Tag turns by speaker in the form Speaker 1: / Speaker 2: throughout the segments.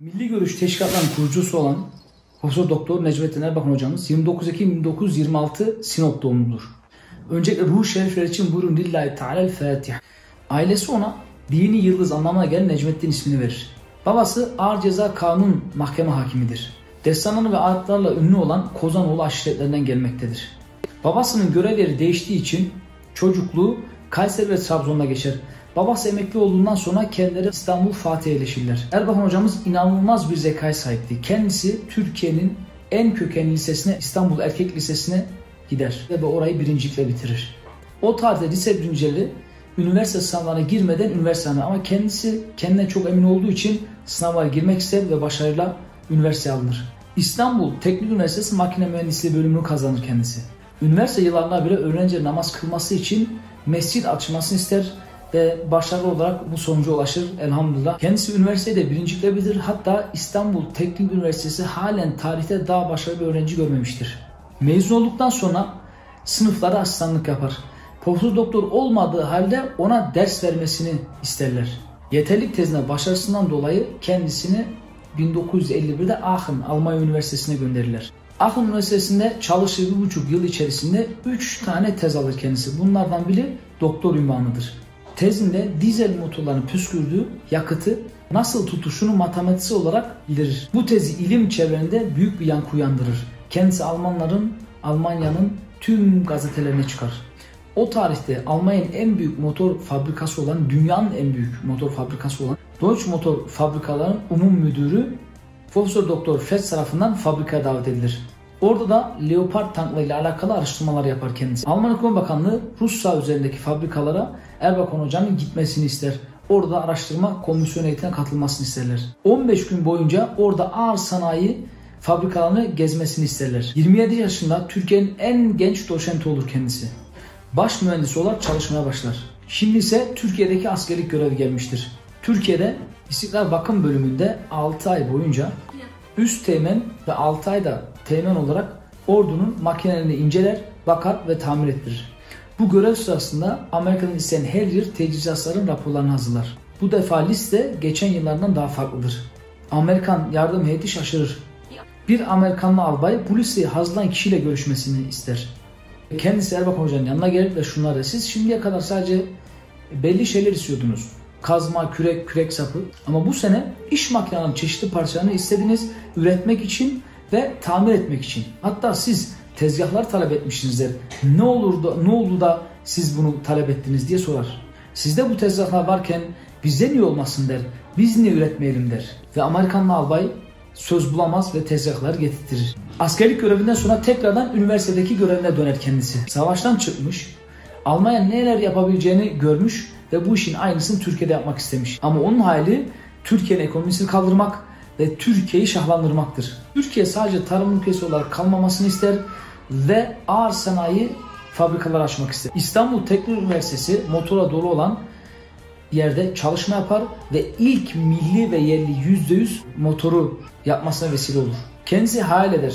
Speaker 1: Milli Görüş Teşkilatları'nın kurucusu olan Profesör Doktor Necmettin Erbakan hocamız 29 Ekim 1926 Sinop doğumludur. Öncelikle ruh şerifler için buyurun lillahi teala Fatiha. Ailesi ona dini yıldız anlamına gelen Necmettin ismini verir. Babası ağır ceza kanun mahkeme hakimidir. Destanları ve ayetlerle ünlü olan Kozanoğlu aşiretlerinden gelmektedir. Babasının görev yeri değiştiği için çocukluğu Kayseri ve Trabzon'da geçer. Babası emekli olduğundan sonra kendileri İstanbul Fatih'e yerleşirler. Erbakan hocamız inanılmaz bir zekaya sahipti. Kendisi Türkiye'nin en kökenli lisesine İstanbul Erkek Lisesi'ne gider ve orayı birincilikle bitirir. O tarihte lise birincileri üniversite sınavlarına girmeden üniversite ama kendisi kendine çok emin olduğu için sınava girmek ister ve başarıyla üniversite alınır. İstanbul Teknik Üniversitesi Makine Mühendisliği bölümünü kazanır kendisi. Üniversite yıllarında bile öğrenci namaz kılması için mescit açmasını ister ve başarılı olarak bu sonuca ulaşır elhamdülillah. Kendisi üniversitede birincilikle bitirir. Hatta İstanbul Teknik Üniversitesi halen tarihte daha başarılı bir öğrenci görmemiştir. Mezun olduktan sonra sınıflara asistanlık yapar. Profesör doktor olmadığı halde ona ders vermesini isterler. Yeterlik tezine başarısından dolayı kendisini 1951'de Aachen Almanya Üniversitesi'ne gönderirler. Aachen Üniversitesi'nde çalıştığı bir buçuk yıl içerisinde 3 tane tez alır kendisi. Bunlardan biri doktor ünvanıdır. Tezinde dizel motorların püskürdüğü yakıtı nasıl tutuşunu matematiksel olarak bildirir. Bu tezi ilim çevrelerinde büyük bir yankı uyandırır. Kendisi Almanların, Almanya'nın tüm gazetelerine çıkar. O tarihte Almanya'nın en büyük motor fabrikası olan, dünyanın en büyük motor fabrikası olan Deutsche Motor Fabrikaların umum müdürü Profesör Doktor Fetz tarafından fabrikaya davet edilir. Orada da Leopard tanklarıyla alakalı araştırmalar yapar kendisi. Alman Ekonomi Bakanlığı Rus saha üzerindeki fabrikalara Erbakan Hoca'nın gitmesini ister. Orada araştırma komisyon heyetine katılmasını isterler. 15 gün boyunca orada ağır sanayi fabrikalarını gezmesini isterler. 27 yaşında Türkiye'nin en genç doçenti olur kendisi. Baş mühendis olarak çalışmaya başlar. Şimdi ise Türkiye'deki askerlik görevi gelmiştir. Türkiye'de İstiklal Bakım bölümünde 6 ay boyunca üst teğmen ve 6 ayda teğmen olarak ordunun makinelerini inceler, bakar ve tamir ettirir. Bu görev sırasında Amerika'dan isteyen her yıl teçhizatların raporlarını hazırlar. Bu defa liste geçen yıllardan daha farklıdır. Amerikan yardım heyeti şaşırır. Bir Amerikanlı albay bu listeyi hazırlayan kişiyle görüşmesini ister. Kendisi Erbakan Hoca'nın yanına gelir ve şunları siz şimdiye kadar sadece belli şeyler istiyordunuz. Kazma, kürek, kürek sapı. Ama bu sene iş makinelerinin çeşitli parçalarını istediniz üretmek için ve tamir etmek için. Hatta siz tezgahlar talep etmişsinizdir. Ne olur da ne oldu da siz bunu talep ettiniz diye sorar. Sizde bu tezgahlar varken bizde niye olmasın der. Biz niye üretmeyelim der. Ve Amerikanlı albay söz bulamaz ve tezgahları getirtir. Askerlik görevinden sonra tekrardan üniversitedeki görevine döner kendisi. Savaştan çıkmış, Almanya neler yapabileceğini görmüş ve bu işin aynısını Türkiye'de yapmak istemiş. Ama onun hayali Türkiye'nin ekonomisini kaldırmak ve Türkiye'yi şahlandırmaktır. Türkiye sadece tarım ülkesi olarak kalmamasını ister ve ağır sanayi fabrikalar açmak ister. İstanbul Teknik Üniversitesi motora dolu olan yerde çalışma yapar ve ilk milli ve yerli %100 motoru yapmasına vesile olur. Kendisi hayal eder.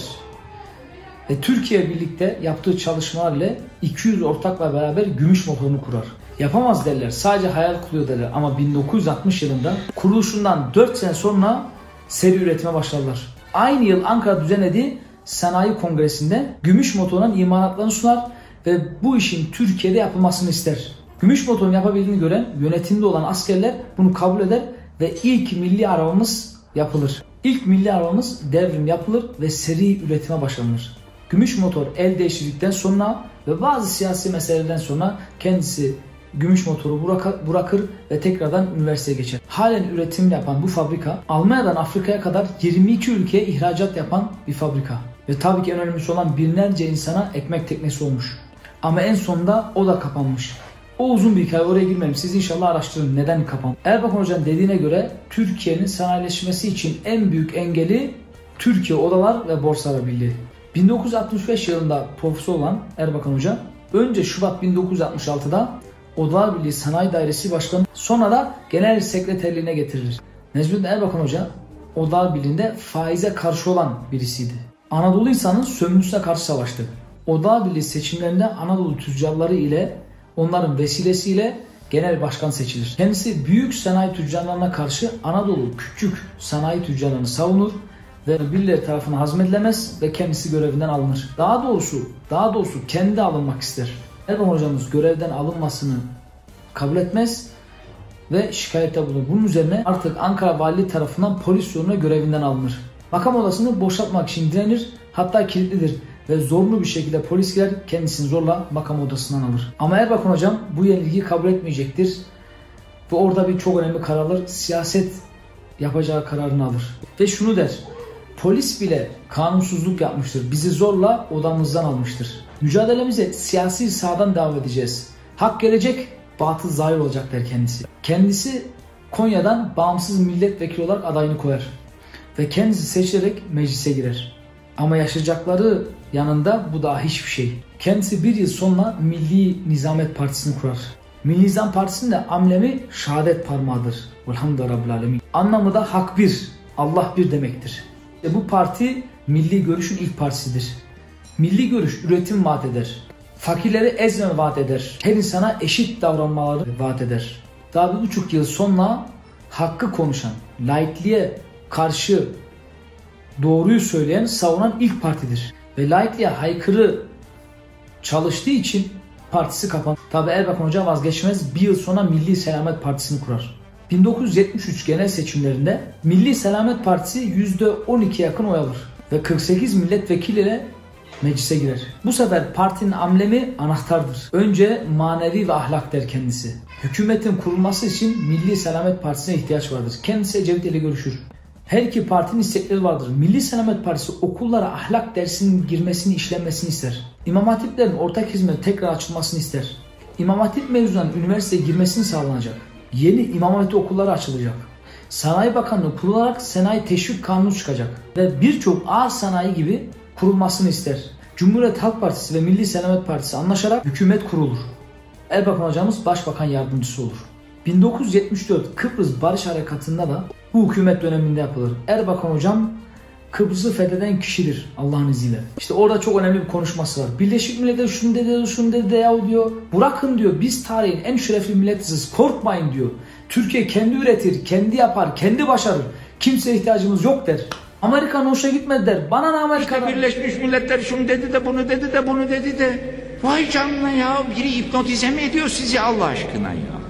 Speaker 1: Ve Türkiye birlikte yaptığı çalışmalarla 200 ortakla beraber gümüş motorunu kurar. Yapamaz derler. Sadece hayal kuruyor derler. Ama 1960 yılında kuruluşundan 4 sene sonra seri üretime başlarlar. Aynı yıl Ankara düzenlediği sanayi kongresinde gümüş motorun imalatlarını sunar ve bu işin Türkiye'de yapılmasını ister. Gümüş motorun yapabildiğini gören yönetimde olan askerler bunu kabul eder ve ilk milli arabamız yapılır. İlk milli arabamız devrim yapılır ve seri üretime başlanır. Gümüş motor el değiştirdikten sonra ve bazı siyasi meselelerden sonra kendisi gümüş motoru bırakır ve tekrardan üniversiteye geçer. Halen üretim yapan bu fabrika Almanya'dan Afrika'ya kadar 22 ülkeye ihracat yapan bir fabrika. Ve tabii ki en önemlisi olan binlerce insana ekmek teknesi olmuş. Ama en sonunda o da kapanmış. O uzun bir hikaye oraya girmem. Siz inşallah araştırın neden kapan. Erbakan Hoca'nın dediğine göre Türkiye'nin sanayileşmesi için en büyük engeli Türkiye Odalar ve Borsalar Birliği. 1965 yılında profesör olan Erbakan Hoca önce Şubat 1966'da Odalar Birliği Sanayi Dairesi Başkanı sonra da Genel Sekreterliğine getirilir. Necmettin Erbakan Hoca Odalar Birliği'nde faize karşı olan birisiydi. Anadolu insanın sömürüsüne karşı savaştı. Odalar Birliği seçimlerinde Anadolu tüccarları ile onların vesilesiyle genel başkan seçilir. Kendisi büyük sanayi tüccarlarına karşı Anadolu küçük sanayi tüccarlarını savunur ve birileri tarafından hazmedilemez ve kendisi görevinden alınır. Daha doğrusu, daha doğrusu kendi alınmak ister. Erdoğan hocamız görevden alınmasını kabul etmez ve şikayette bulunur. Bunun üzerine artık Ankara Valiliği tarafından polis yoluna görevinden alınır. Makam odasını boşaltmak için direnir hatta kilitlidir ve zorlu bir şekilde polis gelir kendisini zorla makam odasından alır. Ama Erbakan hocam bu yenilgiyi kabul etmeyecektir ve orada bir çok önemli karar alır. Siyaset yapacağı kararını alır. Ve şunu der. Polis bile kanunsuzluk yapmıştır. Bizi zorla odamızdan almıştır. Mücadelemize siyasi sağdan devam edeceğiz. Hak gelecek, batıl zahir olacak der kendisi. Kendisi Konya'dan bağımsız milletvekili olarak adayını koyar. Ve kendisi seçilerek meclise girer. Ama yaşayacakları yanında bu daha hiçbir şey. Kendisi bir yıl sonra Milli Nizamet Partisi'ni kurar. Milli Nizam Partisi'nin de amblemi şehadet parmağıdır. Elhamdülillah Rabbil Alemin. Anlamı da hak bir, Allah bir demektir. E bu parti milli görüşün ilk partisidir. Milli görüş üretim vaat eder. Fakirleri ezme vaat eder. Her insana eşit davranmaları vaat eder. Daha bir buçuk yıl sonra hakkı konuşan, laikliğe karşı doğruyu söyleyen, savunan ilk partidir. Ve laikliğe haykırı çalıştığı için partisi kapanır. Tabi Erbakan Hoca vazgeçmez bir yıl sonra Milli Selamet Partisi'ni kurar. 1973 genel seçimlerinde Milli Selamet Partisi %12 yakın oy alır ve 48 milletvekiliyle meclise girer. Bu sefer partinin amblemi anahtardır. Önce manevi ve ahlak der kendisi. Hükümetin kurulması için Milli Selamet Partisi'ne ihtiyaç vardır. Kendisi Ecevit ile görüşür. Her iki partinin istekleri vardır. Milli Selamet Partisi okullara ahlak dersinin girmesini, işlenmesini ister. İmam Hatiplerin ortak hizmeti tekrar açılmasını ister. İmam Hatip mezunlarının üniversiteye girmesini sağlanacak. Yeni İmam Hatip okulları açılacak. Sanayi Bakanlığı kurularak sanayi teşvik kanunu çıkacak. Ve birçok ağır sanayi gibi kurulmasını ister. Cumhuriyet Halk Partisi ve Milli Selamet Partisi anlaşarak hükümet kurulur. Erbakan hocamız başbakan yardımcısı olur. 1974 Kıbrıs Barış Harekatı'nda da bu hükümet döneminde yapılır. Erbakan hocam Kıbrıs'ı fetheden kişidir Allah'ın izniyle. İşte orada çok önemli bir konuşması var. Birleşik Milletler şunu dedi, şunu dedi ya diyor. Bırakın diyor biz tarihin en şerefli milletiziz. Korkmayın diyor. Türkiye kendi üretir, kendi yapar, kendi başarır. Kimseye ihtiyacımız yok der. Amerika'nın hoşuna gitmedi der. Bana ne Amerika'dan?
Speaker 2: İşte Birleşmiş Milletler şunu dedi de bunu dedi de bunu dedi de. Vay canına ya biri hipnotize mi ediyor sizi Allah aşkına ya.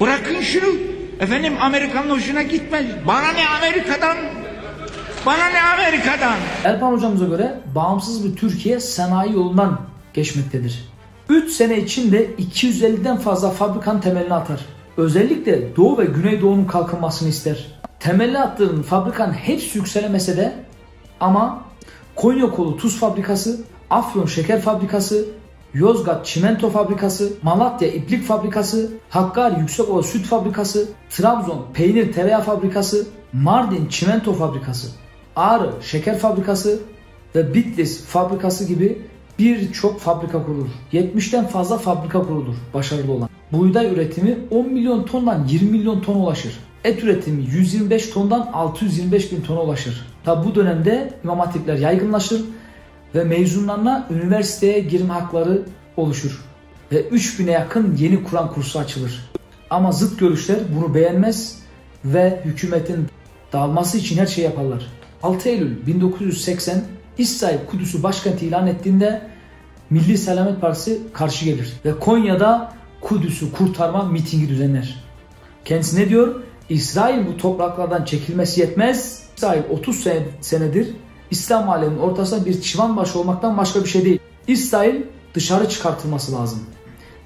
Speaker 2: Bırakın şunu. Efendim Amerika'nın hoşuna gitmez. Bana ne Amerika'dan? Bana ne Amerika'dan?
Speaker 1: Erpan hocamıza göre bağımsız bir Türkiye sanayi yolundan geçmektedir. 3 sene içinde 250'den fazla fabrikanın temelini atar. Özellikle Doğu ve Güneydoğu'nun kalkınmasını ister. Temelli attığın fabrikanın hepsi yükselemese de ama Konya Kolu Tuz Fabrikası, Afyon Şeker Fabrikası, Yozgat Çimento Fabrikası, Malatya İplik Fabrikası, Hakkari Yüksekova Süt Fabrikası, Trabzon Peynir Tereyağı Fabrikası, Mardin Çimento Fabrikası, Ağrı Şeker Fabrikası ve Bitlis Fabrikası gibi birçok fabrika kurulur. 70'ten fazla fabrika kurulur başarılı olan. Buğday üretimi 10 milyon tondan 20 milyon ton ulaşır. Et üretimi 125 tondan 625 bin tona ulaşır. Tabi bu dönemde imam hatipler yaygınlaşır ve mezunlarına üniversiteye girme hakları oluşur. Ve 3000'e yakın yeni Kur'an kursu açılır. Ama zıt görüşler bunu beğenmez ve hükümetin dağılması için her şey yaparlar. 6 Eylül 1980 İsrail Kudüs'ü başkent ilan ettiğinde Milli Selamet Partisi karşı gelir ve Konya'da Kudüs'ü kurtarma mitingi düzenler. Kendisi ne diyor? İsrail bu topraklardan çekilmesi yetmez. İsrail 30 senedir İslam aleminin ortasında bir çivan başı olmaktan başka bir şey değil. İsrail dışarı çıkartılması lazım.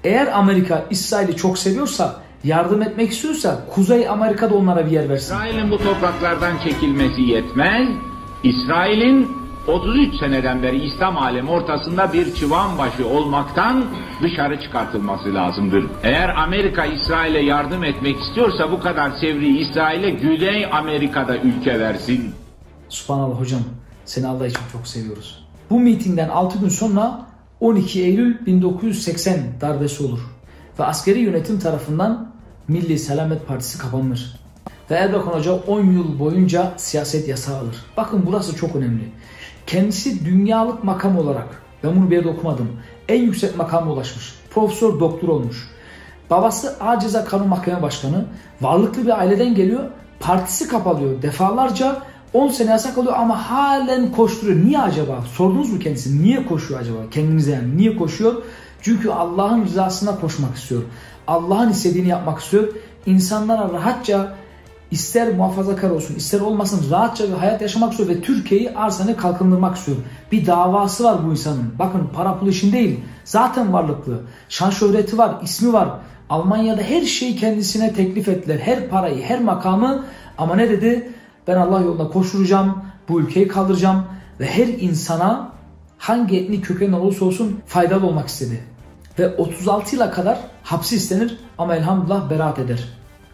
Speaker 1: Eğer Amerika İsrail'i çok seviyorsa, yardım etmek istiyorsa Kuzey Amerika'da onlara bir yer versin.
Speaker 2: İsrail'in bu topraklardan çekilmesi yetmez. İsrail'in 33 seneden beri İslam alemi ortasında bir çıvan başı olmaktan dışarı çıkartılması lazımdır. Eğer Amerika İsrail'e yardım etmek istiyorsa bu kadar sevri İsrail'e Güney Amerika'da ülke versin.
Speaker 1: Subhanallah hocam seni Allah için çok seviyoruz. Bu mitingden 6 gün sonra 12 Eylül 1980 darbesi olur ve askeri yönetim tarafından Milli Selamet Partisi kapanır. Ve Erbakan Hoca 10 yıl boyunca siyaset yasağı alır. Bakın burası çok önemli. Kendisi dünyalık makam olarak, ben bunu bir yerde okumadım, en yüksek makama ulaşmış. Profesör doktor olmuş. Babası A Ceza Kanun Mahkeme Başkanı. Varlıklı bir aileden geliyor. Partisi kapalıyor. Defalarca 10 sene yasak oluyor ama halen koşturuyor. Niye acaba? Sordunuz mu kendisi? Niye koşuyor acaba? Kendinize yani. Niye koşuyor? Çünkü Allah'ın rızasına koşmak istiyor. Allah'ın istediğini yapmak istiyor. İnsanlara rahatça ister muhafazakar olsun ister olmasın rahatça bir hayat yaşamak istiyor ve Türkiye'yi arsanı kalkındırmak istiyor. Bir davası var bu insanın. Bakın para pul işin değil. Zaten varlıklı. Şan şöhreti var, ismi var. Almanya'da her şeyi kendisine teklif ettiler. Her parayı, her makamı ama ne dedi? Ben Allah yolunda koşturacağım, bu ülkeyi kaldıracağım ve her insana hangi etnik kökeni olursa olsun faydalı olmak istedi. Ve 36 yıla kadar hapsi istenir ama elhamdülillah beraat eder.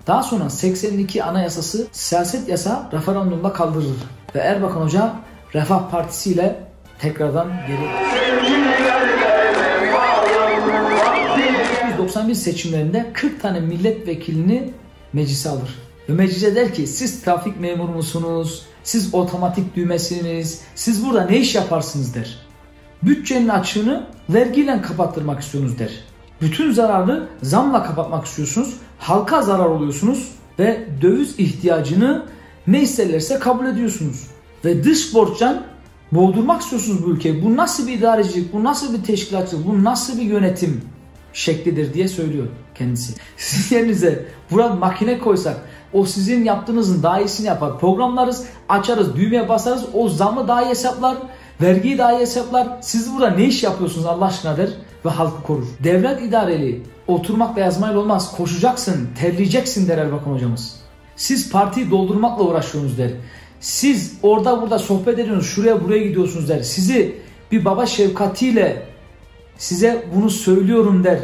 Speaker 1: Daha sonra 82 anayasası siyaset yasa referandumda kaldırılır. Ve Erbakan Hoca Refah Partisi ile tekrardan geri 1991 seçimlerinde 40 tane milletvekilini meclise alır. Ve meclise der ki siz trafik memuru musunuz? Siz otomatik düğmesiniz? Siz burada ne iş yaparsınız der. Bütçenin açığını vergiyle kapattırmak istiyorsunuz der. Bütün zararı zamla kapatmak istiyorsunuz. Halka zarar oluyorsunuz ve döviz ihtiyacını ne isterlerse kabul ediyorsunuz. Ve dış borçtan boğdurmak istiyorsunuz bu ülkeyi. Bu nasıl bir idarecilik, bu nasıl bir teşkilatçılık, bu nasıl bir yönetim şeklidir diye söylüyor kendisi. Sizin yerinize burada makine koysak o sizin yaptığınızın daha iyisini yapar. Programlarız, açarız, düğmeye basarız. O zamı daha iyi hesaplar, vergiyi daha iyi hesaplar. Siz burada ne iş yapıyorsunuz Allah aşkına der ve halkı korur. Devlet idareli oturmakla yazmayla olmaz. Koşacaksın, terleyeceksin der Erbakan hocamız. Siz partiyi doldurmakla uğraşıyorsunuz der. Siz orada burada sohbet ediyorsunuz, şuraya buraya gidiyorsunuz der. Sizi bir baba şefkatiyle size bunu söylüyorum der.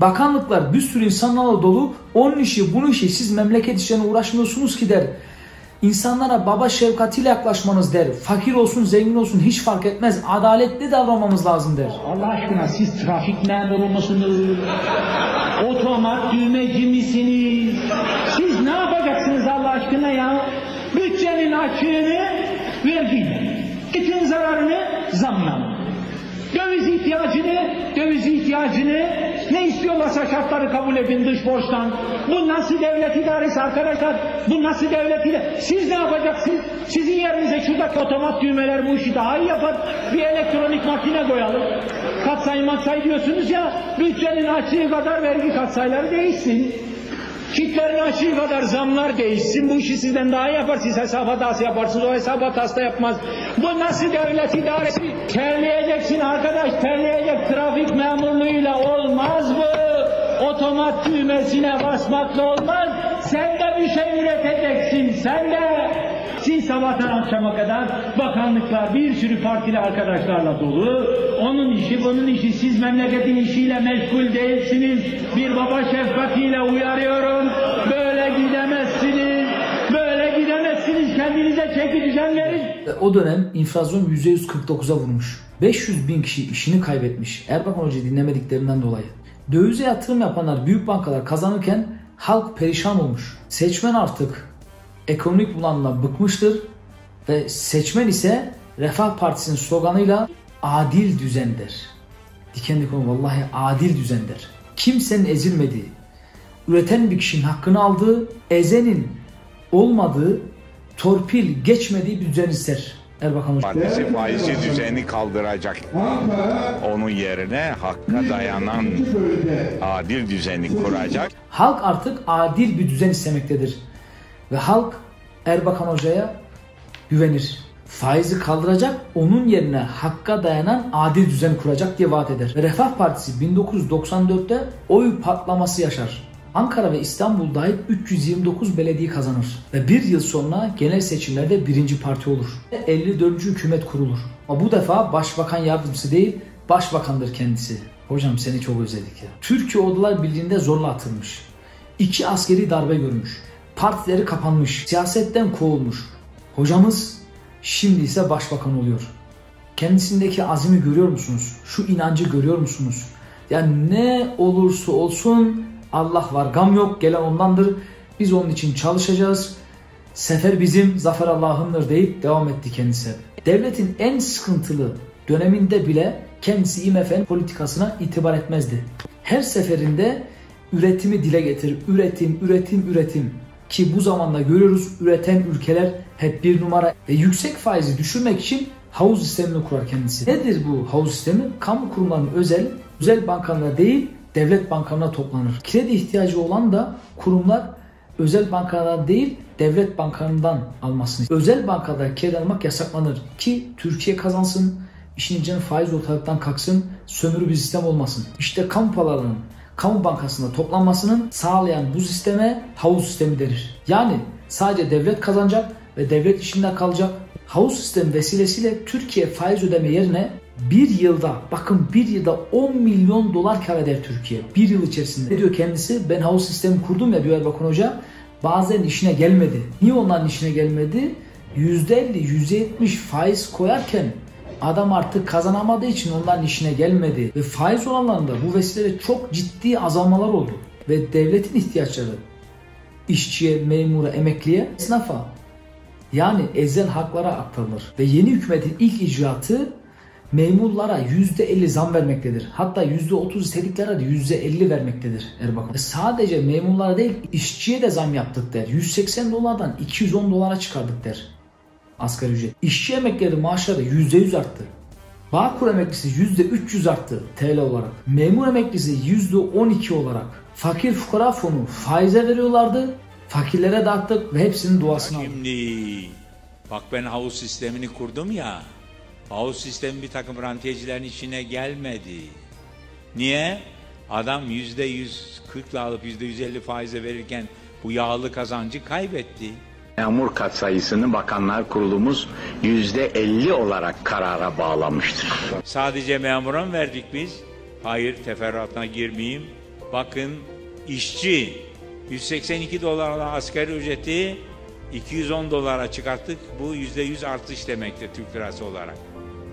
Speaker 1: Bakanlıklar bir sürü insanlarla dolu. Onun işi, bunun işi siz memleket işlerine uğraşmıyorsunuz ki der. İnsanlara baba şefkatiyle yaklaşmanız der. Fakir olsun, zengin olsun hiç fark etmez. Adaletli davranmamız lazım der.
Speaker 3: Allah aşkına siz trafik memuru musunuz? Otomat düğmeci misiniz? Siz ne yapacaksınız Allah aşkına ya? Bütçenin açığını vergiyle. Bütün zararını zamla. Döviz ihtiyacını, döviz ihtiyacını ne istiyorlarsa şartları kabul edin dış borçtan. Bu nasıl devlet idaresi arkadaşlar? Bu nasıl devlet idaresi? Siz ne yapacaksınız? Sizin yerinize şuradaki otomat düğmeler bu işi daha iyi yapar. Bir elektronik makine koyalım. Katsayı matsayı diyorsunuz ya, bütçenin açığı kadar vergi katsayıları değişsin. Kitlerin açığı kadar zamlar değişsin. Bu işi sizden daha iyi yapar. Siz hesap hatası yaparsınız. O hesap hatası da yapmaz. Bu nasıl devlet idaresi? Terleyeceksin arkadaş. Terleyecek trafik memurluğuyla olmaz mı? Otomat düğmesine basmakla olmaz. Sen de bir şey üreteceksin. Sen de. Sabahtan akşama kadar bakanlıklar bir sürü partili arkadaşlarla dolu. Onun işi bunun işi siz memleketin işiyle meşgul değilsiniz. Bir baba şefkatiyle uyarıyorum. Böyle gidemezsiniz. Böyle gidemezsiniz. Kendinize çeki düzen verin.
Speaker 1: O dönem inflasyon %149'a vurmuş. 500 bin kişi işini kaybetmiş. Erbakan Hoca'yı dinlemediklerinden dolayı. Dövize yatırım yapanlar büyük bankalar kazanırken halk perişan olmuş. Seçmen artık ekonomik bulanla bıkmıştır ve seçmen ise Refah Partisi'nin sloganıyla adil düzendir. Diken diken vallahi adil düzendir. Kimsenin ezilmediği, üreten bir kişinin hakkını aldığı, ezenin olmadığı, torpil geçmediği bir düzen ister. Erbakan Hoca.
Speaker 4: Partisi faizi düzeni kaldıracak. Onun yerine hakka dayanan adil düzeni kuracak.
Speaker 1: Halk artık adil bir düzen istemektedir. Ve halk Erbakan Hoca'ya güvenir. Faizi kaldıracak, onun yerine hakka dayanan adil düzen kuracak diye vaat eder. Ve Refah Partisi 1994'te oy patlaması yaşar. Ankara ve İstanbul dahil 329 belediye kazanır. Ve bir yıl sonra genel seçimlerde birinci parti olur. 54. hükümet kurulur. Ama bu defa başbakan yardımcısı değil, başbakandır kendisi. Hocam seni çok özledik ya. Türkiye Ordular Birliği'nde zorla atılmış. İki askeri darbe görmüş. Partileri kapanmış. Siyasetten kovulmuş. Hocamız şimdi ise başbakan oluyor. Kendisindeki azimi görüyor musunuz? Şu inancı görüyor musunuz? Yani ne olursa olsun Allah var, gam yok, gelen ondandır. Biz onun için çalışacağız. Sefer bizim, zafer Allah'ındır deyip devam etti kendisi. Devletin en sıkıntılı döneminde bile kendisi IMF'nin politikasına itibar etmezdi. Her seferinde üretimi dile getir. Üretim, üretim, üretim. Ki bu zamanda görüyoruz üreten ülkeler hep bir numara. Ve yüksek faizi düşürmek için havuz sistemini kurar kendisi. Nedir bu havuz sistemi? Kamu kurumlarının özel, özel bankalarına değil devlet bankalarına toplanır. Kredi ihtiyacı olan da kurumlar özel bankalardan değil devlet bankalarından almasını. Özel bankada kredi almak yasaklanır ki Türkiye kazansın, işin içine faiz ortalıktan kalksın, sömürü bir sistem olmasın. İşte kamu paralarının kamu bankasında toplanmasının sağlayan bu sisteme havuz sistemi denir. Yani sadece devlet kazanacak ve devlet işinde kalacak. Havuz sistemi vesilesiyle Türkiye faiz ödeme yerine bir yılda bakın bir yılda 10 milyon dolar kar eder Türkiye. Bir yıl içerisinde. Ne diyor kendisi? Ben havuz sistemi kurdum ya diyor Erbakan Hoca. Bazen işine gelmedi. Niye onların işine gelmedi? %50, %70 faiz koyarken adam artık kazanamadığı için onların işine gelmedi. Ve faiz oranlarında bu vesileyle çok ciddi azalmalar oldu. Ve devletin ihtiyaçları işçiye, memura, emekliye, esnafa yani ezel haklara aktarılır. Ve yeni hükümetin ilk icraatı memurlara %50 zam vermektedir. Hatta %30 istediklere de %50 vermektedir Erbakan. Sadece memurlara değil işçiye de zam yaptık der. 180 dolardan 210 dolara çıkardık der asgari ücret. İşçi emekleri maaşları %100 arttı. Bağkur emeklisi %300 arttı TL olarak. Memur emeklisi %12 olarak. Fakir fukara fonu faize veriyorlardı. Fakirlere dağıttık ve hepsinin duasını aldık.
Speaker 5: Şimdi bak ben havuz sistemini kurdum ya. Havuz sistemi bir takım rantiyecilerin içine gelmedi. Niye? Adam yüzde yüz kırkla alıp yüzde yüz elli faize verirken bu yağlı kazancı kaybetti.
Speaker 2: Memur katsayısını Bakanlar Kurulumuz yüzde 50 olarak karara bağlamıştır.
Speaker 5: Sadece memura mı verdik biz? Hayır teferruatına girmeyeyim. Bakın işçi 182 dolarla asgari ücreti 210 dolara çıkarttık. Bu yüzde yüz artış demektir Türk lirası olarak.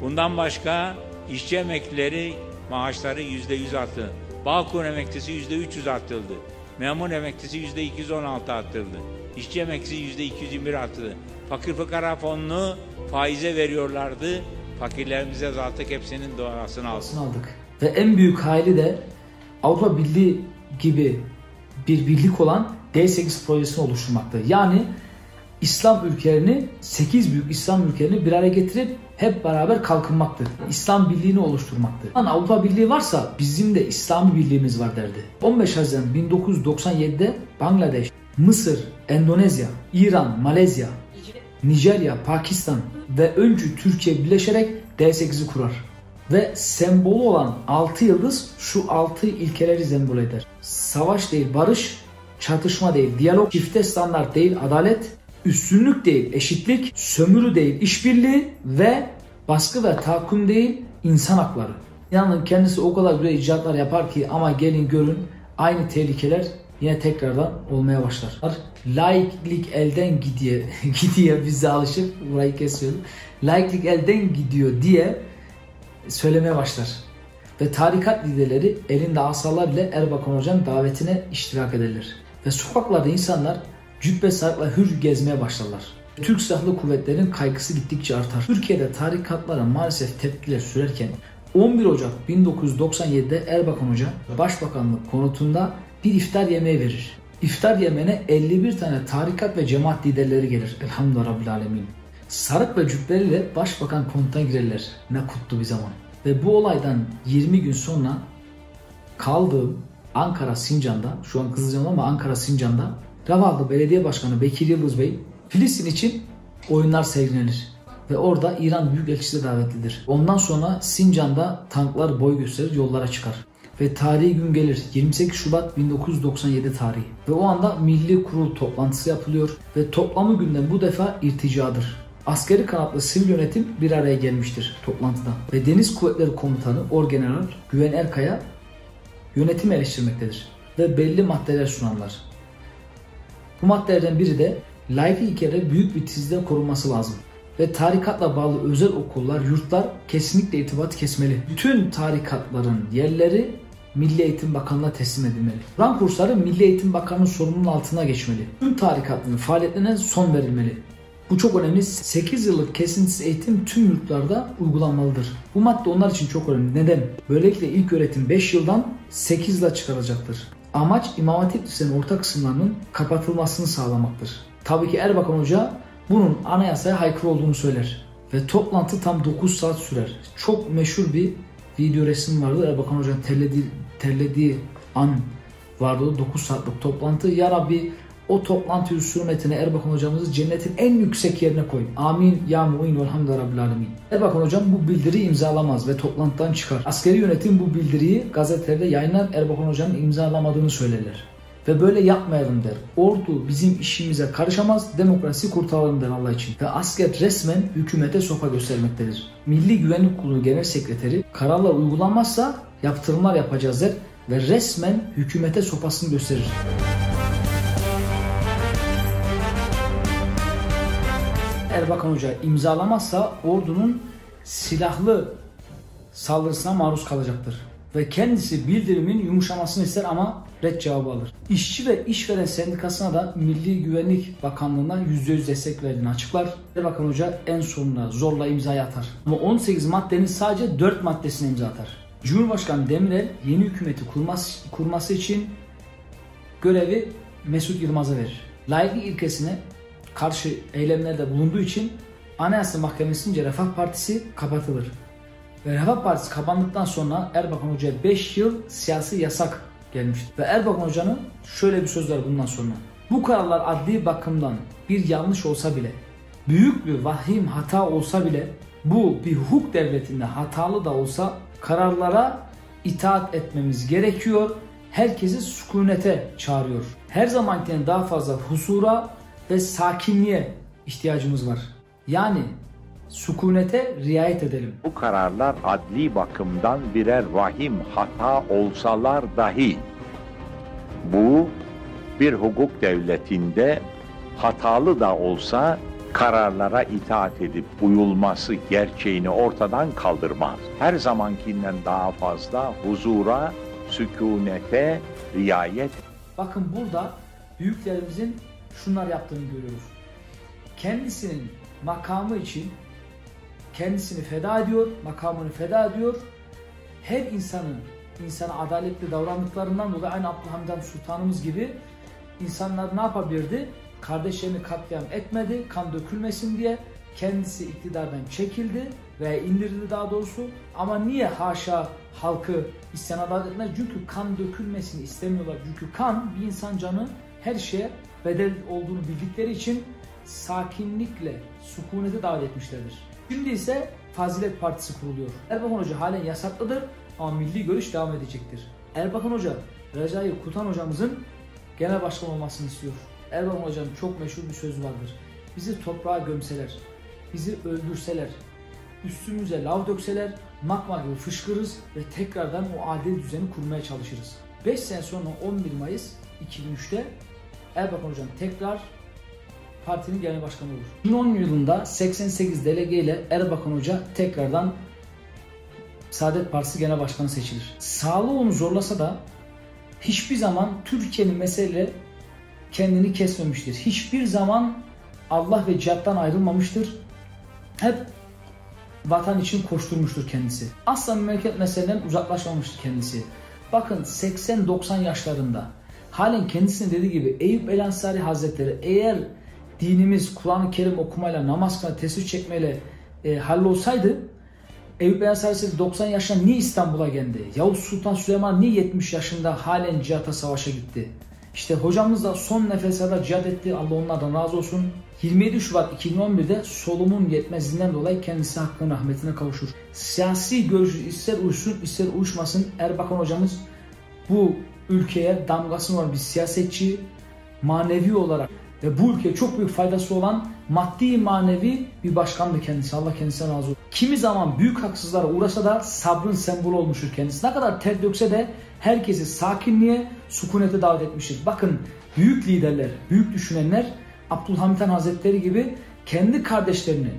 Speaker 5: Bundan başka işçi emeklileri maaşları yüzde yüz arttı. Bağkur emeklisi yüzde 300 arttırıldı. Memur emeklisi yüzde 216 arttırıldı. İşçi emeklisi yüzde 221 arttırdı. Fakir fukara fonunu faize veriyorlardı. Fakirlerimize zaten hepsinin doğasını aldı.
Speaker 1: aldık. Ve en büyük hali de Avrupa Birliği gibi bir birlik olan D8 projesini oluşturmakta. Yani İslam ülkelerini, 8 büyük İslam ülkelerini bir araya getirip hep beraber kalkınmaktır. İslam birliğini oluşturmaktır. Yani Avrupa Birliği varsa bizim de İslami birliğimiz var derdi. 15 Haziran 1997'de Bangladeş, Mısır, Endonezya, İran, Malezya, Nijerya, Pakistan ve öncü Türkiye birleşerek D8'i kurar. Ve sembolü olan 6 yıldız şu 6 ilkeleri sembol eder. Savaş değil barış, çatışma değil diyalog, çifte standart değil adalet, üstünlük değil eşitlik, sömürü değil işbirliği ve baskı ve tahakküm değil insan hakları. Yani kendisi o kadar güzel icatlar yapar ki ama gelin görün aynı tehlikeler yine tekrardan olmaya başlar. Laiklik elden gidiyor, gidiyor bize alışıp burayı kesiyorum. Laiklik elden gidiyor diye söylemeye başlar. Ve tarikat liderleri elinde asalar ile Erbakan Hoca'nın davetine iştirak ederler. Ve sokaklarda insanlar cübbe sarıkla hür gezmeye başlarlar. Türk Silahlı Kuvvetleri'nin kaygısı gittikçe artar. Türkiye'de tarikatlara maalesef tepkiler sürerken 11 Ocak 1997'de Erbakan Hoca Başbakanlık konutunda bir iftar yemeği verir. İftar yemeğine 51 tane tarikat ve cemaat liderleri gelir. Elhamdülillah Rabbil Alemin. Sarık ve cübbeleriyle başbakan konutuna girerler. Ne kutlu bir zaman. Ve bu olaydan 20 gün sonra kaldığım Ankara Sincan'da, şu an Kızılcam ama Ankara Sincan'da Ravallı Belediye Başkanı Bekir Yıldız Bey Filistin için oyunlar sergilenir. Ve orada İran Büyükelçisi davetlidir. Ondan sonra Sincan'da tanklar boy gösterir yollara çıkar. Ve tarihi gün gelir 28 Şubat 1997 tarihi. Ve o anda Milli Kurul toplantısı yapılıyor. Ve toplamı günden bu defa irticadır. Askeri kanatlı sivil yönetim bir araya gelmiştir toplantıda. Ve Deniz Kuvvetleri Komutanı Orgeneral Güven Erkaya yönetimi eleştirmektedir. Ve belli maddeler sunarlar. Bu maddelerden biri de layıklı ilkeleri büyük bir tizde korunması lazım. Ve tarikatla bağlı özel okullar, yurtlar kesinlikle irtibat kesmeli. Bütün tarikatların yerleri Milli Eğitim Bakanlığı'na teslim edilmeli. Kur'an kursları Milli Eğitim Bakanı'nın sorumluluğunun altına geçmeli. Tüm tarikatların faaliyetlerine son verilmeli. Bu çok önemli. 8 yıllık kesintisiz eğitim tüm yurtlarda uygulanmalıdır. Bu madde onlar için çok önemli. Neden? Böylelikle ilk öğretim 5 yıldan 8 yıla çıkarılacaktır. Amaç İmam Hatip Lisesi'nin orta kısımlarının kapatılmasını sağlamaktır. Tabii ki Erbakan Hoca bunun anayasaya aykırı olduğunu söyler. Ve toplantı tam 9 saat sürer. Çok meşhur bir video resim vardı. Erbakan Hoca'nın terlediği, terlediği an vardı. 9 saatlik toplantı. Ya Rabbi o toplantı hürmetine Erbakan hocamızı cennetin en yüksek yerine koy. Amin ya mu'in velhamdülillah rabbil alemin. Erbakan hocam bu bildiriyi imzalamaz ve toplantıdan çıkar. Askeri yönetim bu bildiriyi gazetelerde yayınlar Erbakan hocanın imzalamadığını söylerler. Ve böyle yapmayalım der. Ordu bizim işimize karışamaz, demokrasi kurtaralım der Allah için. Ve asker resmen hükümete sopa göstermektedir. Milli Güvenlik Kurulu Genel Sekreteri kararlar uygulanmazsa yaptırımlar yapacağız der ve resmen hükümete sopasını gösterir. Erbakan Hoca imzalamazsa ordunun silahlı saldırısına maruz kalacaktır. Ve kendisi bildirimin yumuşamasını ister ama red cevabı alır. İşçi ve işveren sendikasına da Milli Güvenlik Bakanlığı'na %100 destek verdiğini açıklar. Erbakan Hoca en sonunda zorla imzayı atar. Ama 18 maddenin sadece 4 maddesine imza atar. Cumhurbaşkanı Demirel yeni hükümeti kurması, kurması için görevi Mesut Yılmaz'a verir. Layıklık ilkesine karşı eylemlerde bulunduğu için Anayasa Mahkemesi'nce Refah Partisi kapatılır. Ve Refah Partisi kapandıktan sonra Erbakan Hoca'ya 5 yıl siyasi yasak gelmiştir. Ve Erbakan Hoca'nın şöyle bir söz var bundan sonra. Bu kararlar adli bakımdan bir yanlış olsa bile, büyük bir vahim hata olsa bile bu bir hukuk devletinde hatalı da olsa kararlara itaat etmemiz gerekiyor. Herkesi sükunete çağırıyor. Her zamankinden daha fazla husura ve sakinliğe ihtiyacımız var. Yani sükunete riayet edelim.
Speaker 4: Bu kararlar adli bakımdan birer vahim hata olsalar dahi bu bir hukuk devletinde hatalı da olsa kararlara itaat edip uyulması gerçeğini ortadan kaldırmaz. Her zamankinden daha fazla huzura, sükunete riayet.
Speaker 1: Bakın burada büyüklerimizin şunlar yaptığını görüyoruz. Kendisinin makamı için kendisini feda ediyor, makamını feda ediyor. Her insanın insana adaletli davrandıklarından dolayı aynı Abdülhamid Sultanımız gibi insanlar ne yapabilirdi? Kardeşlerini katliam etmedi, kan dökülmesin diye kendisi iktidardan çekildi ve indirildi daha doğrusu. Ama niye haşa halkı isyan adalet etmez? Çünkü kan dökülmesini istemiyorlar. Çünkü kan bir insan canı her şeye bedel olduğunu bildikleri için sakinlikle sükunete davet etmişlerdir. Şimdi ise Fazilet Partisi kuruluyor. Erbakan Hoca halen yasaklıdır ama milli görüş devam edecektir. Erbakan Hoca, Recai Kutan hocamızın genel başkan olmasını istiyor. Erbakan Hoca'nın çok meşhur bir sözü vardır. Bizi toprağa gömseler, bizi öldürseler, üstümüze lav dökseler makma gibi fışkırırız ve tekrardan o adil düzeni kurmaya çalışırız. 5 sene sonra 11 Mayıs 2003'te Erbakan Hocam tekrar partinin genel başkanı olur. 2010 yılında 88 delege ile Erbakan Hoca tekrardan Saadet Partisi Genel Başkanı seçilir. Sağlığı onu zorlasa da hiçbir zaman Türkiye'nin mesele kendini kesmemiştir. Hiçbir zaman Allah ve cihattan ayrılmamıştır. Hep vatan için koşturmuştur kendisi. Asla memleket meseleden uzaklaşmamıştır kendisi. Bakın 80-90 yaşlarında halen kendisinin dediği gibi Eyüp El Ansari Hazretleri eğer dinimiz Kur'an-ı Kerim okumayla, namaz kılma, tesbih çekmeyle e, hallolsaydı Eyüp El Ansari 90 yaşında niye İstanbul'a geldi? Yavuz Sultan Süleyman niye 70 yaşında halen cihata savaşa gitti? İşte hocamız da son nefeslerde cihad etti. Allah onlardan razı olsun. 27 Şubat 2011'de solumun yetmezliğinden dolayı kendisi hakkın rahmetine kavuşur. Siyasi görüşü ister uysun ister uyuşmasın Erbakan hocamız bu ülkeye damgasını olan bir siyasetçi, manevi olarak ve bu ülkeye çok büyük faydası olan maddi manevi bir başkandı kendisi. Allah kendisine razı olsun. Kimi zaman büyük haksızlara uğrasa da sabrın sembolü olmuştur kendisi. Ne kadar ter dökse de herkesi sakinliğe, sükunete davet etmiştir. Bakın büyük liderler, büyük düşünenler Abdülhamit Han Hazretleri gibi kendi kardeşlerini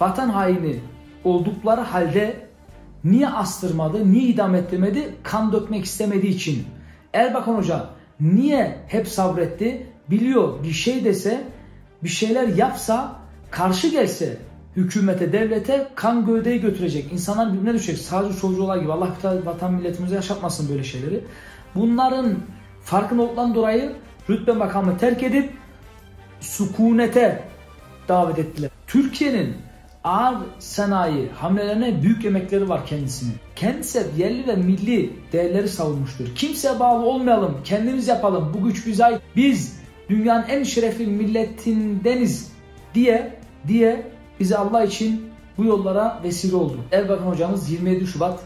Speaker 1: vatan haini oldukları halde niye astırmadı, niye idam ettirmedi? Kan dökmek istemediği için. Erbakan Hoca niye hep sabretti? Biliyor bir şey dese, bir şeyler yapsa, karşı gelse hükümete, devlete kan gövdeyi götürecek. İnsanlar birbirine düşecek. Sadece solcular gibi. Allah vatan milletimize yaşatmasın böyle şeyleri. Bunların Farkın olduktan dolayı rütbe makamı terk edip sukunete davet ettiler. Türkiye'nin ağır sanayi hamlelerine büyük emekleri var kendisinin. Kendisi yerli ve milli değerleri savunmuştur. Kimseye bağlı olmayalım, kendimiz yapalım, bu güç bize ait. Biz dünyanın en şerefli milletindeniz diye diye bize Allah için bu yollara vesile oldu. Erbakan hocamız 27 Şubat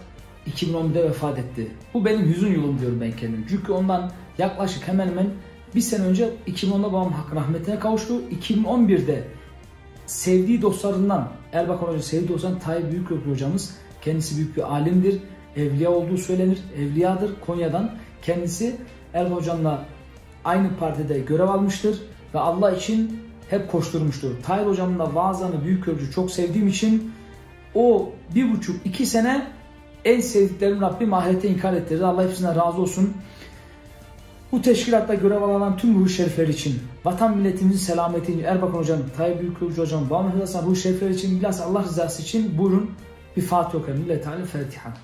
Speaker 1: 2011'de vefat etti. Bu benim hüzün yolum diyorum ben kendim. Çünkü ondan yaklaşık hemen hemen bir sene önce 2010'da babam hakkın rahmetine kavuştu. 2011'de sevdiği dostlarından Erbakan Hoca sevdiği dostlarından Tayyip Büyükköprü hocamız kendisi büyük bir alimdir. Evliya olduğu söylenir. Evliyadır Konya'dan. Kendisi Erbakan hocamla aynı partide görev almıştır ve Allah için hep koşturmuştur. Tayyip hocamın da vaazlarını Büyükköprücü çok sevdiğim için o bir buçuk iki sene en sevdiklerim Rabbim ahirete inkar ettirdi. Allah hepsinden razı olsun. Bu teşkilatta görev alan tüm ruh şerifler için, vatan milletimizin selameti Erbakan Hocam, Tayyip Büyükköprücü Hocam, Bağımlı Hasan ruh şerifler için, bilhassa Allah rızası için buyurun bir Fatiha okuyalım. Lillahi Teala Fatiha.